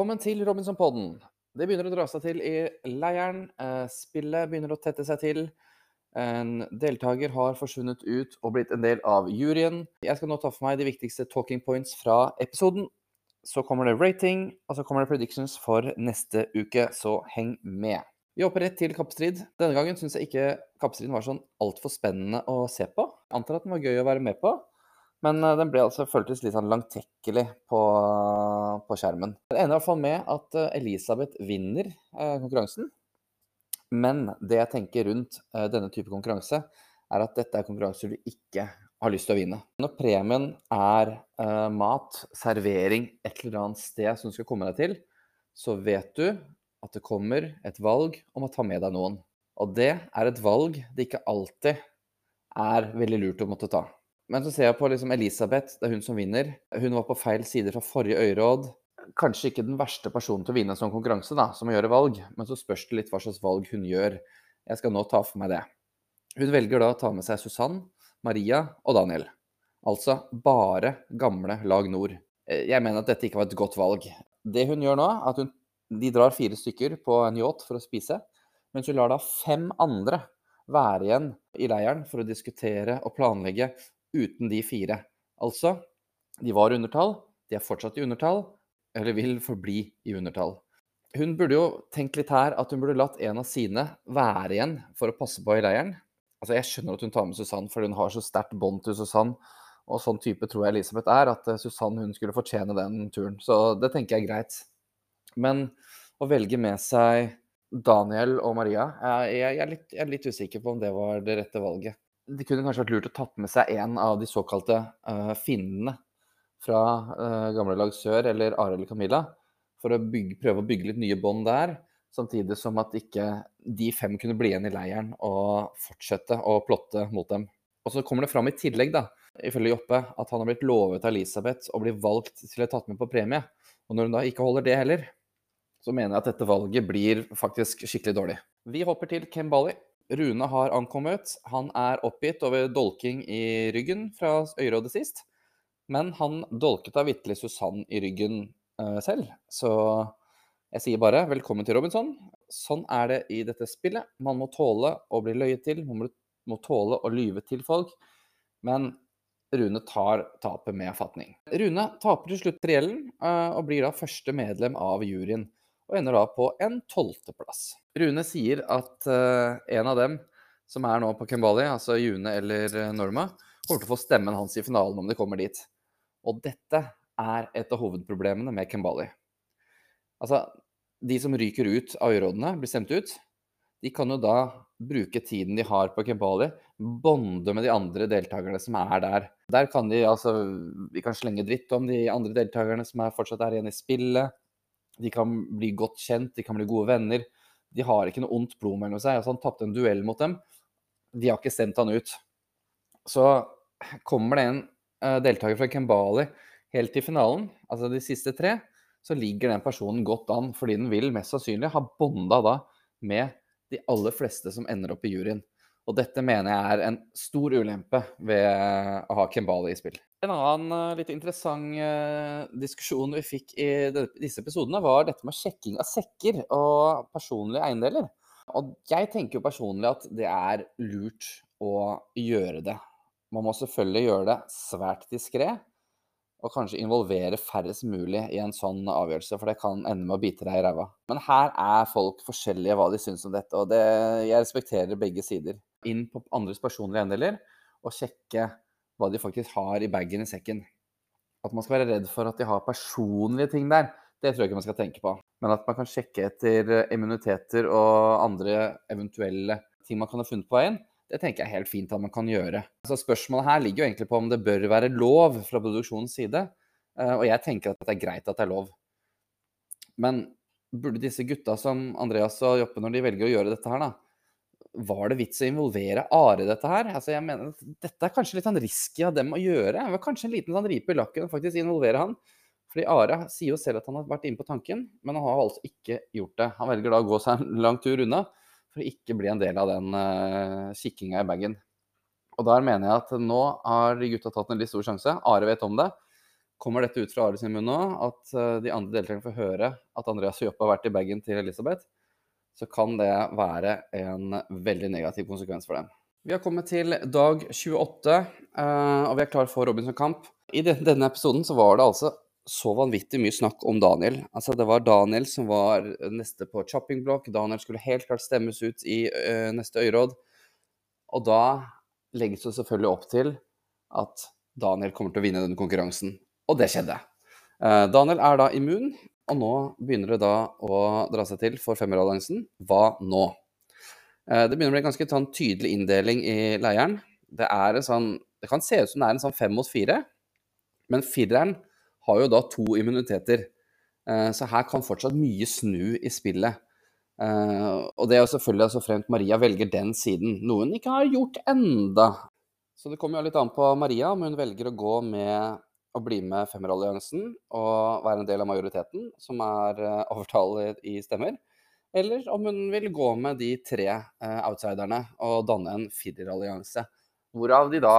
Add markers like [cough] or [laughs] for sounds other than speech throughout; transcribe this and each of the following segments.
Velkommen til Robinson-podden. Det begynner å dra seg til i leiren. Eh, spillet begynner å tette seg til. En deltaker har forsvunnet ut og blitt en del av juryen. Jeg skal nå ta for meg de viktigste talking points fra episoden. Så kommer det rating, og så kommer det predictions for neste uke, så heng med. Vi hopper rett til kappstrid. Denne gangen syns jeg ikke kappstriden var sånn altfor spennende å se på. Jeg antar at den var gøy å være med på. Men eh, den ble altså føltes litt sånn langtekkelig på, på skjermen. Det ender i hvert fall med at eh, Elisabeth vinner eh, konkurransen. Men det jeg tenker rundt denne type konkurranse, er at dette er konkurranser du ikke har lyst til å vinne. Når premien er eh, mat, servering, et eller annet sted som du skal komme deg til, så vet du at det kommer et valg om å ta med deg noen. Og det er et valg det ikke alltid er veldig lurt å måtte ta. Men så ser jeg på liksom Elisabeth, det er hun som vinner. Hun var på feil side fra forrige øyråd. Kanskje ikke den verste personen til å vinne en sånn konkurranse, da, som å gjøre valg, men så spørs det litt hva slags valg hun gjør. Jeg skal nå ta for meg det. Hun velger da å ta med seg Susann, Maria og Daniel. Altså bare gamle Lag Nord. Eh, jeg mener at dette ikke var et godt valg. Det hun gjør nå, er at hun, de drar fire stykker på en yacht for å spise, mens hun lar da fem andre være igjen i leiren for å diskutere og planlegge uten de fire. Altså, de var undertall, de er fortsatt i undertall, eller vil forbli i undertall. Hun burde jo tenkt litt her at hun burde latt en av sine være igjen for å passe på i leiren. Altså, Jeg skjønner at hun tar med Susann, for hun har så sterkt bånd til Susann. Og sånn type tror jeg Elisabeth er, at eh, Susann hun skulle fortjene den turen. Så det tenker jeg er greit. Men å velge med seg Daniel og Maria jeg, er litt, jeg, er litt, usikker på om det var det rette valget. Det kunne kanskje vært lurt å tatt med seg en av de såkalte uh, finnene fra uh, gamle lag sør, eller eller Camilla, for å bygge, prøve å bygge litt nye bånd der. Samtidig som at ikke de fem kunne bli igjen i leiren og fortsette å plotte mot dem. Og så kommer det fram i tillegg, da, ifølge Joppe, at han har blitt lovet av Elisabeth å bli valgt til å tatt med på premie. Og når hun da ikke holder det heller, så mener jeg at dette valget blir faktisk skikkelig dårlig. Vi hopper til Ken Bali. Rune har ankommet. Han er oppgitt over dolking i ryggen fra øyrådet sist. Men han dolket da vitterlig Susann i ryggen uh, selv. Så jeg sier bare velkommen til Robinson. Sånn er det i dette spillet. Man må tåle å bli løyet til. Man må tåle å lyve til folk. Men Rune tar tapet med fatning. Rune taper til slutt triellen uh, og blir da første medlem av juryen og ender da på en tolvteplass. Rune sier at uh, en av dem som er nå på Kembali, altså June eller eh, Norma, kommer til å få stemmen hans i finalen om de kommer dit. Og dette er et av hovedproblemene med Kembali. Altså, de som ryker ut av øyrådene, blir stemt ut, de kan jo da bruke tiden de har på Kembali, bonde med de andre deltakerne som er der. Der kan de altså Vi kan slenge dritt om de andre deltakerne som er fortsatt er igjen i spillet. De kan bli godt kjent, de kan bli gode venner. De har ikke noe ondt blod mellom seg. Altså, han tapte en duell mot dem. De har ikke stemt han ut. Så kommer det en uh, deltaker fra Kembali helt til finalen, altså de siste tre, så ligger den personen godt an, fordi den vil mest sannsynlig ha bonda da med de aller fleste som ender opp i juryen. Og dette mener jeg er en stor ulempe ved å ha Kembali i spill. En annen uh, litt interessant uh, diskusjon vi fikk i disse episodene, var dette med sjekking av sekker og personlige eiendeler. Og jeg tenker jo personlig at det er lurt å gjøre det. Man må selvfølgelig gjøre det svært diskré, og kanskje involvere færrest mulig i en sånn avgjørelse, for det kan ende med å bite deg i ræva. Men her er folk forskjellige hva de syns om dette, og det, jeg respekterer begge sider. Inn på andres personlige eiendeler og sjekke hva de faktisk har i bagen i sekken. At man skal være redd for at de har personlige ting der, det tror jeg ikke man skal tenke på. Men at man kan sjekke etter immuniteter og andre eventuelle ting man kan ha funnet på veien, det tenker jeg er helt fint at man kan gjøre. Så Spørsmålet her ligger jo egentlig på om det bør være lov fra produksjonens side. Eh, og jeg tenker at det er greit at det er lov. Men burde disse gutta som Andreas og Joppe, når de velger å gjøre dette her, da, var det vits å involvere Are i dette her? Altså, jeg mener, Dette er kanskje litt sånn risky av dem å gjøre. Det var kanskje en liten sånn ripe i lakken å faktisk involvere han. Fordi Are sier jo selv at han har vært inne på tanken, men han har altså ikke gjort det. Han velger da å gå seg en lang tur unna for å ikke bli en del av den uh, kikkinga i bagen. Og der mener jeg at nå har de gutta tatt en litt stor sjanse. Are vet om det. kommer dette ut fra Are sin munn nå, at uh, de andre deltakerne får høre at Andreas Joppe har vært i bagen til Elisabeth, så kan det være en veldig negativ konsekvens for dem. Vi har kommet til dag 28, eh, og vi er klar for Robinson-kamp. I denne episoden så var det altså så vanvittig mye snakk om Daniel. Altså Det var Daniel som var neste på chopping block. Daniel skulle helt klart stemmes ut i uh, neste øyråd. Og da legges det selvfølgelig opp til at Daniel kommer til å vinne denne konkurransen. Og det skjedde. Uh, Daniel er da immun, og nå begynner det da å dra seg til for femmeralliansen. Hva nå? Uh, det begynner å bli en ganske sånn, tydelig inndeling i leiren. Det, sånn, det kan se ut som det er en sånn fem mot fire, men fireren har jo da to immuniteter. Eh, så her kan fortsatt mye snu i spillet. Eh, og det er jo selvfølgelig så fremt Maria velger den siden, noe hun ikke har gjort enda. Så det kommer jo litt an på Maria om hun velger å gå med å bli med Femmeralliansen og være en del av majoriteten, som er uh, overtallet i stemmer, eller om hun vil gå med de tre outsiderne og danne en firerallianse. Hvorav de da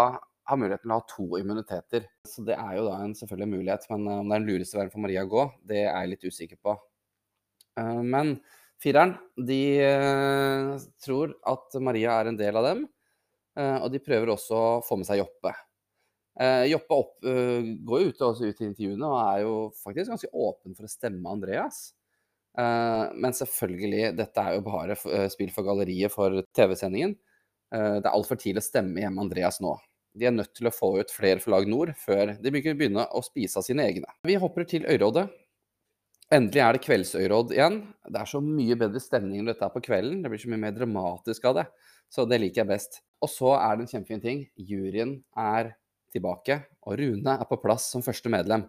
har muligheten til å ha to immuniteter. Så det er jo da en selvfølgelig mulighet, men eh, om det er den lureste veien for Maria å gå, det er jeg litt usikker på. Eh, men fireren, de eh, tror at Maria er en del av dem, og de prøver også å få med seg Joppe. Joppe opp, går jo ut, også ut i intervjuene og er jo faktisk ganske åpen for å stemme Andreas. Men selvfølgelig, dette er jo bare spill for galleriet for TV-sendingen. Det er altfor tidlig å stemme hjemme Andreas nå. De er nødt til å få ut flere forlag nord før de begynner å spise av sine egne. Vi hopper til Øyrådet. Endelig er det kveldsøyråd igjen. Det er så mye bedre stemning når dette er på kvelden. Det blir så mye mer dramatisk av det. Så det liker jeg best. Og så er det en kjempefin ting. Juryen er tilbake, og Rune er på plass som første medlem.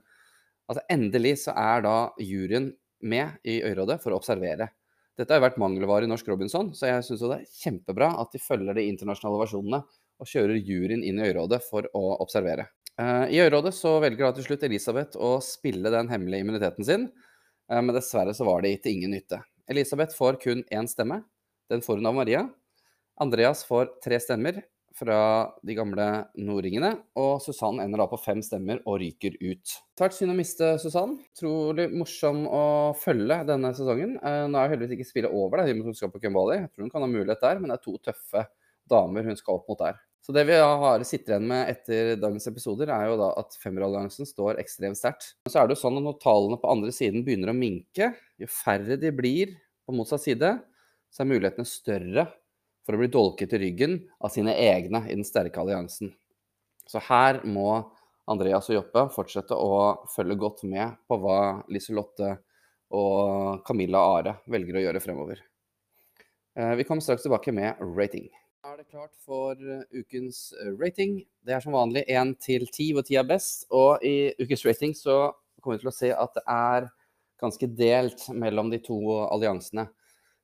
Altså Endelig så er da juryen med i Øyrådet for å observere. Dette har jo vært mangelvare i Norsk Robinson, så jeg syns det er kjempebra at de følger de internasjonale versjonene og kjører juryen inn i øyrådet for å observere. Eh, I øyrådet så velger da til slutt Elisabeth å spille den hemmelige immuniteten sin, eh, men dessverre så var det til ingen nytte. Elisabeth får kun én stemme. Den får hun av Maria. Andreas får tre stemmer fra de gamle nordringene, og Susann ender da på fem stemmer og ryker ut. Tvert synd å miste Susann. Trolig morsom å følge denne sesongen. Eh, nå er jo heldigvis ikke spillet over, at hun skal på Kumbali. Jeg tror hun kan ha mulighet der, men det er to tøffe damer hun skal opp mot der. Så det vi har sitter igjen med etter dagens episoder, er jo da at femmeralliansen står ekstremt sterkt. Så er det jo sånn at når tallene på andre siden begynner å minke, jo færre de blir på motsatt side, så er mulighetene større for å bli dolket i ryggen av sine egne i den sterke alliansen. Så her må Andreas og Joppe fortsette å følge godt med på hva Liselotte og Camilla Are velger å gjøre fremover. Eh, vi kommer straks tilbake med rating er det klart for eh, ukens eh, rating. Det er som vanlig én til ti, hvor ti er best. Og i ukens rating så kommer vi til å se at det er ganske delt mellom de to alliansene.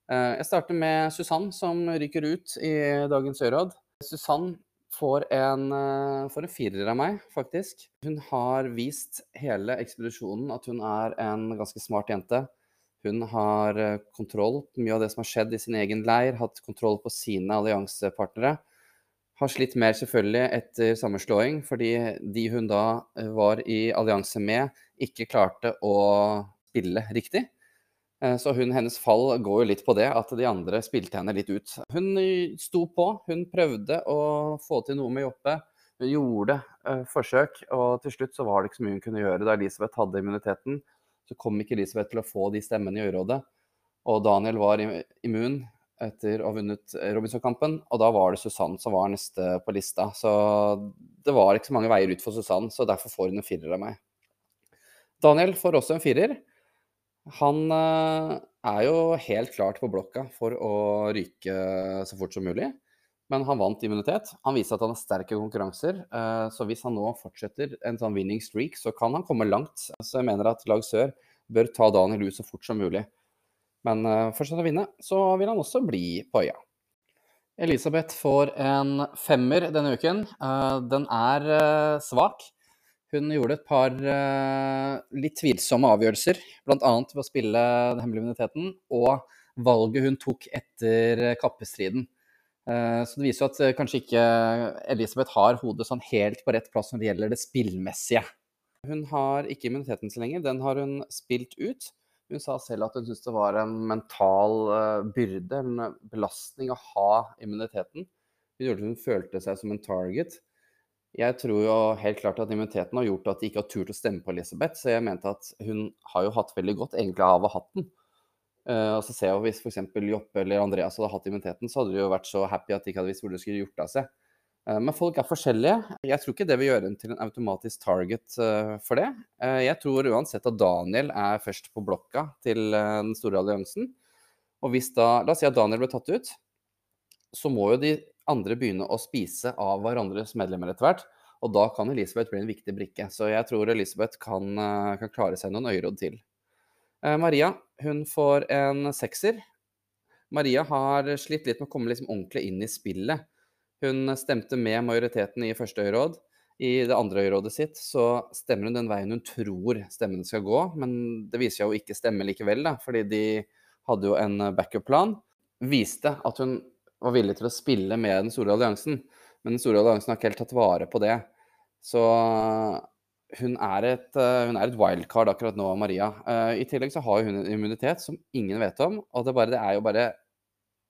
Eh, jeg starter med Susann, som ryker ut i dagens øyråd. Susann får en, får en firer av meg, faktisk. Hun har vist hele ekspedisjonen at hun er en ganske smart jente. Hun har eh, kontroll på mye av det som har skjedd i sin egen leir, hatt kontroll på sine alliansepartnere. Har slitt mer selvfølgelig etter sammenslåing, fordi de hun da eh, var i allianse med, ikke klarte å spille riktig. Eh, så hun, hennes fall går jo litt på det, at de andre spilte henne litt ut. Hun sto på, hun prøvde å få til noe med Joppe. Hun gjorde uh, forsøk, og til slutt så var det ikke så mye hun kunne gjøre da Elisabeth hadde immuniteten så kom ikke Elisabeth til å få de stemmene i øyrådet. Og Daniel var immun etter å ha vunnet Robinson-kampen, og da var det Susann som var neste på lista. Så det var ikke så mange veier ut for Susann, så derfor får hun en firer av meg. Daniel får også en firer. Han eh, er jo helt klart på blokka for å ryke så fort som mulig. Men han vant immunitet. Han viser at han har sterke konkurranser. Eh, så hvis han nå fortsetter en sånn winning streak, så kan han komme langt. Så jeg mener at lag sør bør ta Daniel ut så fort som mulig. Men uh, fortsetter å vinne, så vil han også bli på øya. Elisabeth får en femmer denne uken. Den er svak. Hun gjorde et par litt tvilsomme avgjørelser, bl.a. ved å spille den hemmelige immuniteten, og valget hun tok etter kappestriden. Uh, så det viser jo at uh, kanskje ikke Elisabeth har hodet sånn helt på rett plass når det gjelder det spillmessige. Hun har ikke immuniteten så lenger, den har hun spilt ut. Hun sa selv at hun syntes det var en mental uh, byrde, en belastning, å ha immuniteten. Hun gjorde at hun følte seg som en target. Jeg tror jo helt klart at immuniteten har gjort at de ikke har turt å stemme på Elisabeth, så jeg mente at hun har jo hatt veldig godt egentlig av å ha hatt den. Uh, og så ser jeg jo Hvis f.eks. Joppe eller Andreas hadde hatt immuniteten, så hadde de jo vært så happy at de ikke hadde visst hvor de skulle gjort av seg. Uh, men folk er forskjellige. Jeg tror ikke det vil gjøre en til en automatisk target uh, for det. jeg tror uansett at Daniel er først på blokka til den store alliansen. Og hvis da La oss si at Daniel ble tatt ut, så må jo de andre begynne å spise av hverandres medlemmer etter hvert. Og da kan Elisabeth bli en viktig brikke. Så jeg tror Elisabeth kan, eh, kan klare seg noen øyeråd til. Eh, Maria hun får en sekser. Maria har slitt litt med å komme liksom ordentlig inn i spillet. Hun stemte med majoriteten i første øyeråd. I det andre øyerådet sitt så stemmer hun den veien hun tror stemmene skal gå, men det viser seg jo ikke stemme likevel, da, fordi de hadde jo en backup-plan. Viste at hun var villig til å spille med den store alliansen. Men den store alliansen har ikke helt tatt vare på det. Så hun er et, eh, hun er et wildcard akkurat nå, Maria. Eh, I tillegg så har hun en immunitet som ingen vet om. Og det, bare, det er jo bare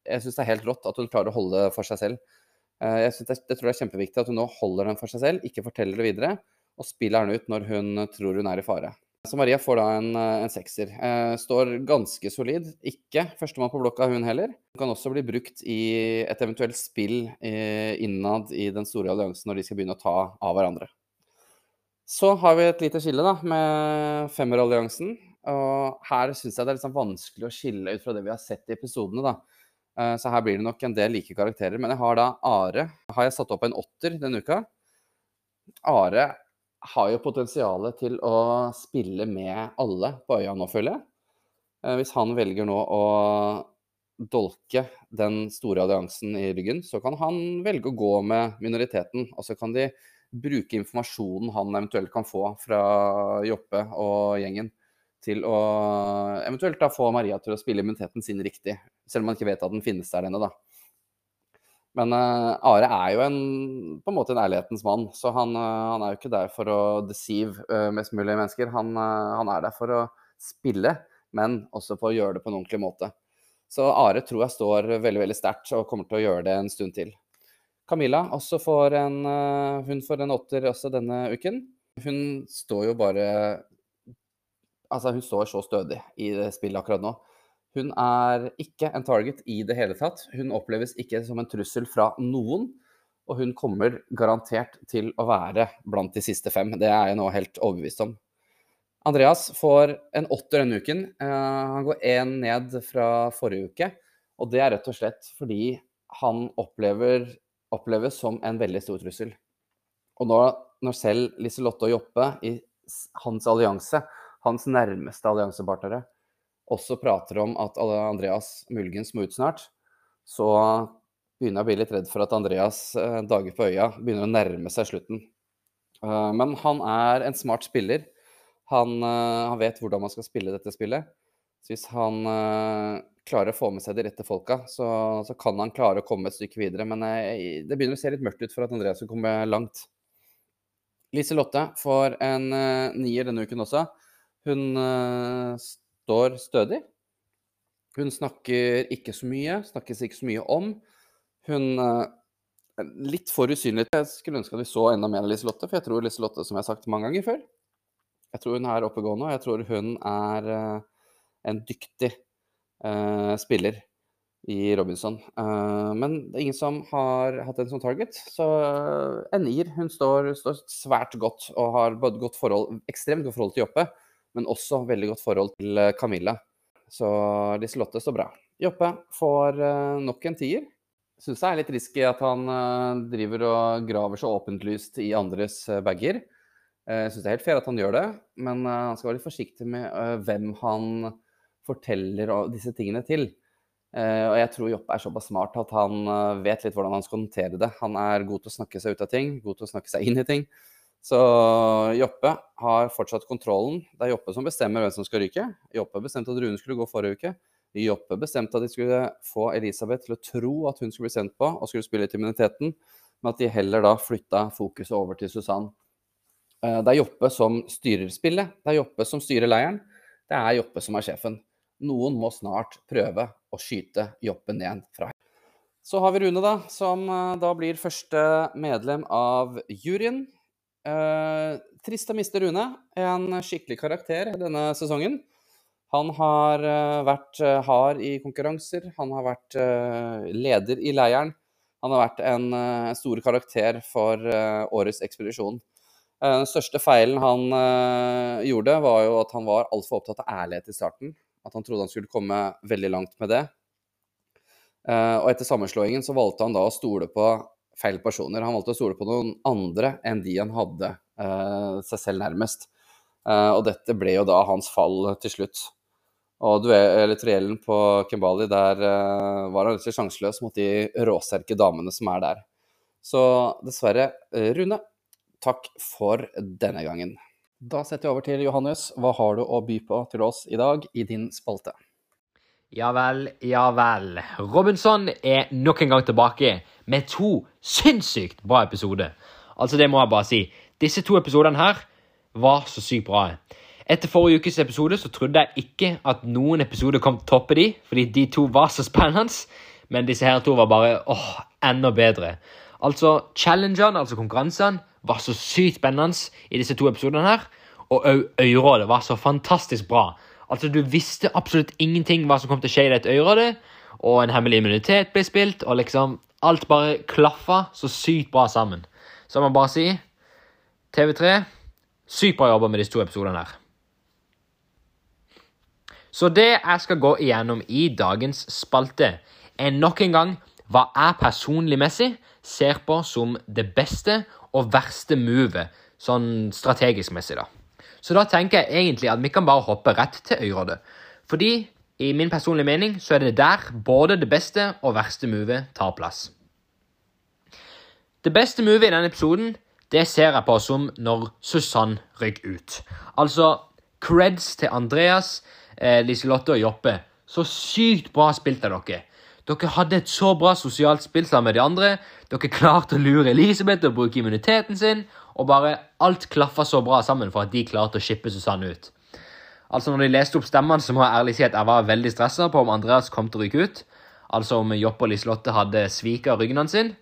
Jeg syns det er helt rått at hun klarer å holde det for seg selv. Eh, jeg, det, jeg tror det er kjempeviktig at hun nå holder den for seg selv, ikke forteller det videre, og spiller den ut når hun tror hun er i fare. Så Maria får da en, eh, en sekser. Eh, står ganske solid. Ikke førstemann på blokka, hun heller. Hun kan også bli brukt i et eventuelt spill eh, innad i den store alliansen når de skal begynne å ta av hverandre. Så har vi et lite skille da, med femmeralliansen. Og her syns jeg det er litt sånn vanskelig å skille ut fra det vi har sett i episodene. da. Så her blir det nok en del like karakterer. Men jeg har da Are. Har jeg satt opp en åtter denne uka? Are har jo potensialet til å spille med alle på øya nå, føler jeg. Eh, hvis han velger nå å dolke den store alliansen i ryggen, så kan han velge å gå med minoriteten. Og så kan de bruke informasjonen han eventuelt kan få fra Joppe og gjengen, til å eventuelt da få Maria til å spille immuniteten sin riktig. Selv om man ikke vet at den finnes der ennå, da. Men uh, Are er jo en, på en måte en ærlighetens mann, så han, uh, han, er jo ikke der for å deceive uh, mest mulig mennesker. Han, han, er der for å spille, men også for å gjøre det på en ordentlig måte. Så Are tror jeg står veldig veldig sterkt og kommer til å gjøre det en stund til. Camilla også får en, hun får en åtter også denne uken. Hun står jo bare Altså, hun står så stødig i spillet akkurat nå. Hun er ikke en target i det hele tatt. Hun oppleves ikke som en trussel fra noen. Og hun kommer garantert til å være blant de siste fem. Det er jeg nå helt overbevist om. Andreas får en åtter denne uken. Uh, han går én ned fra forrige uke. Og det er rett og slett fordi han opplever, oppleves som en veldig stor trussel. Og nå, når selv Liselotte og Joppe i hans allianse, hans nærmeste alliansepartnere, også prater om at Andreas muligens må ut snart, så begynner jeg å bli litt redd for at Andreas eh, dager på øya begynner å nærme seg slutten. Eh, men han er en smart spiller. Han, eh, han vet hvordan man skal spille dette spillet. Så hvis han klarer å få med seg de rette folka, så, så kan han klare å komme et stykke videre. Men det begynner å se litt mørkt ut for at Andreas skal komme langt. Lise Lotte får en nier denne uken også. Hun står stødig. Hun snakker ikke så mye, snakkes ikke så mye om. Hun er eh, litt for usynlig. Jeg skulle ønske at vi så enda mer av Liselotte, for jeg tror Liselotte, som jeg har sagt mange ganger før, jeg tror hun er oppegående, og jeg tror hun er uh, en dyktig uh, spiller i Robinson. Uh, men det er ingen som har hatt en sånn target, så en nier. Hun står, står, svært godt og har både godt forhold, ekstremt godt forhold til Joppe men også veldig godt forhold til eh, Camilla. Så Liselotte står bra. Joppe får uh, nok en tier. Syns det er litt risky at han uh, driver og graver så åpentlyst i andres bager. Jeg syns det er helt fair at han gjør det, men han skal være litt forsiktig med hvem han forteller disse tingene til. og jeg tror Joppe er såpass smart at han vet litt hvordan han skal håndtere det. Han er god til å snakke seg ut av ting, god til å snakke seg inn i ting. Så Joppe har fortsatt kontrollen. Det er Joppe som bestemmer hvem som skal ryke. Joppe bestemte at Rune skulle gå forrige uke. Joppe bestemte at de skulle få Elisabeth til å tro at hun skulle bli sendt på og skulle spille til immuniteten, men at de heller da flytta fokuset over til Susann. Eh, det er Joppe som styrer spillet. Det er Joppe som styrer leiren. Det er Joppe som er sjefen. Noen må snart prøve å skyte Joppe ned fra her. Så har vi Rune, da, som eh, da blir første medlem av juryen. Eh, trist å miste Rune. En skikkelig karakter denne sesongen. Han har uh, vært uh, hard i konkurranser. Han har vært uh, leder i leiren. Han har vært en stor karakter for årets ekspedisjon. Den største feilen han gjorde, var jo at han var altfor opptatt av ærlighet i starten. At han trodde han skulle komme veldig langt med det. og etter sammenslåingen så valgte han da å stole på feil personer. Han valgte å stole på noen andre enn de han hadde seg selv nærmest. og dette ble jo da hans fall til slutt. Og triellen på Kembali, der uh, var han litt sjanseløs mot de råsterke damene som er der. Så dessverre, uh, Rune, takk for denne gangen. Da setter vi over til Johannes. Hva har du å by på til oss i dag i din spalte? Ja vel, ja vel. Robinson er nok en gang tilbake med to sinnssykt bra episoder. Altså, det må jeg bare si. Disse to episodene her var så sykt bra. Etter forrige ukes episode så trodde jeg ikke at noen episoder kom til å toppe de, fordi de to var så spennende, men disse her to var bare åh, enda bedre. Altså, challengene, altså konkurransene, var så sykt spennende i disse to episodene her, og òg øyrådet var så fantastisk bra. Altså, du visste absolutt ingenting hva som kom til å skje i dette øyrådet, og en hemmelig immunitet ble spilt, og liksom Alt bare klaffa så sykt bra sammen. Så jeg må bare si TV3 Sykt bra jobba med disse to episodene her. Så det jeg skal gå igjennom i dagens spalte, er nok en gang hva jeg personlig messig ser på som det beste og verste movet, sånn strategisk messig, da. Så da tenker jeg egentlig at vi kan bare hoppe rett til øyrådet. Fordi i min personlige mening så er det der både det beste og verste movet tar plass. Det beste movet i denne episoden det ser jeg på som når Susann rykker ut. Altså creds til Andreas eh, Liselotte og Joppe. Så sykt bra spilt av dere. Dere hadde et så bra sosialt spill sammen med de andre. Dere klarte å lure Elisabeth til å bruke immuniteten sin. Og bare alt klaffa så bra sammen for at de klarte å shippe Susanne ut. Altså når de leste opp stemmene, så må jeg ærlig si at jeg var veldig stressa på om Andreas kom til å ryke ut. Altså om Joppe og Liselotte hadde svika ryggen hans sin.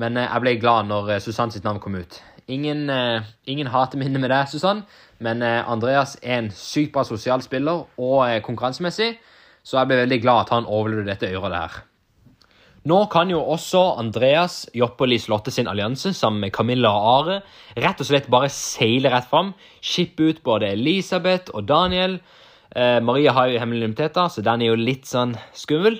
Men eh, jeg ble glad når eh, Susanne sitt navn kom ut. Ingen, uh, ingen hateminne med deg, Susann, men Andreas er en sykt bra sosial spiller og konkurransemessig, så jeg ble veldig glad at han overlevde dette øret der. Nå kan jo også Andreas, Joppoli Liselotte sin allianse sammen med Camilla og Are rett og slett bare seile rett fram. Skippe ut både Elisabeth og Daniel. Maria har jo hemmelige immuniteter, så den er jo litt sånn skummel.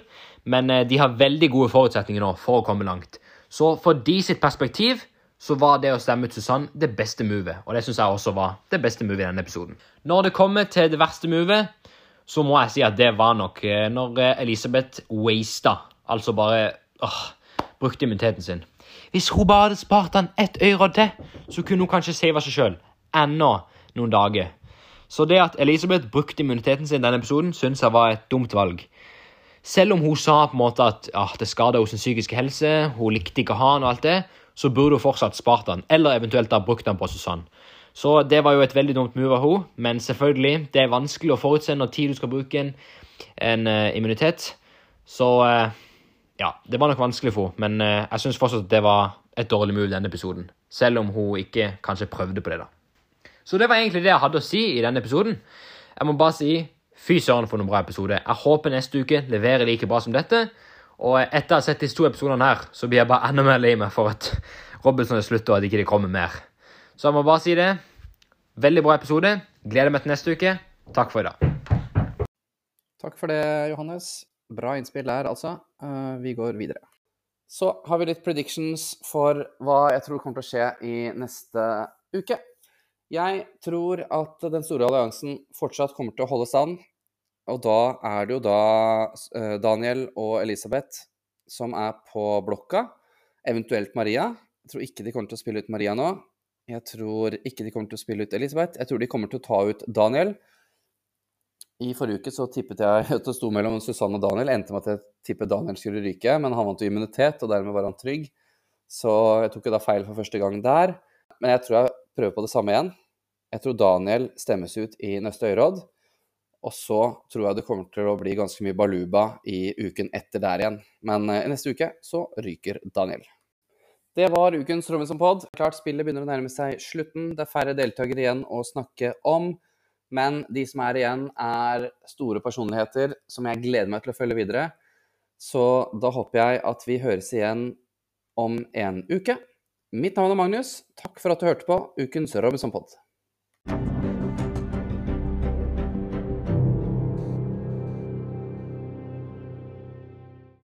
Men de har veldig gode forutsetninger nå for å komme langt. Så for de sitt perspektiv så var det å stemme ut Susann det beste movet. Og det syns jeg også var det beste movet i denne episoden. Når det kommer til det verste movet, så må jeg si at det var nok eh, når eh, Elisabeth wasta. Altså bare åh, brukte immuniteten sin. Hvis hun bare hadde spart han ett øre til, så kunne hun kanskje save seg sjøl ennå noen dager. Så det at Elisabeth brukte immuniteten sin i denne episoden, syns jeg var et dumt valg. Selv om hun sa på en måte at ja, det skada hennes psykiske helse, hun likte ikke å ha han og alt det, så burde hun fortsatt spart han, eller eventuelt ha brukt han på Susann. Så det var jo et veldig dumt move av henne, men selvfølgelig, det er vanskelig å forutse når tid du skal bruke en, en uh, immunitet. Så uh, ja, det var nok vanskelig for henne, men uh, jeg syns fortsatt at det var et dårlig move denne episoden. Selv om hun ikke kanskje prøvde på det, da. Så det var egentlig det jeg hadde å si i denne episoden. Jeg må bare si fy søren for noen bra episode. Jeg håper neste uke leverer like bra som dette. Og etter å ha sett disse to episodene her, så blir jeg bare enda mer lei meg for at [laughs] Robinson er slutt, og at ikke det kommer mer. Så jeg må bare si det. Veldig bra episode. Gleder meg til neste uke. Takk for i dag. Takk for det, Johannes. Bra innspill der, altså. Uh, vi går videre. Så har vi litt predictions for hva jeg tror kommer til å skje i neste uke. Jeg tror at den store alliansen fortsatt kommer til å holde stand. Og da er det jo da eh, Daniel og Elisabeth som er på blokka, eventuelt Maria. Jeg tror ikke de kommer til å spille ut Maria nå. Jeg tror ikke de kommer til å spille ut Elisabeth. Jeg tror de kommer til å ta ut Daniel. I forrige uke så tippet jeg [laughs] at det sto mellom Susanne og Daniel. Endte med at jeg tippet Daniel skulle ryke, men han vant jo immunitet, og dermed var han trygg. Så jeg tok jo da feil for første gang der. Men jeg tror jeg prøver på det samme igjen. Jeg tror Daniel stemmes ut i neste øyråd. Og så tror jeg det kommer til å bli ganske mye baluba i uken etter der igjen. Men i neste uke så ryker Daniel. Det var ukens Robinson-pod. Klart spillet begynner å nærme seg slutten. Det er færre deltakere igjen å snakke om. Men de som er igjen, er store personligheter som jeg gleder meg til å følge videre. Så da håper jeg at vi høres igjen om en uke. Mitt navn er Magnus. Takk for at du hørte på ukens Robinson-pod.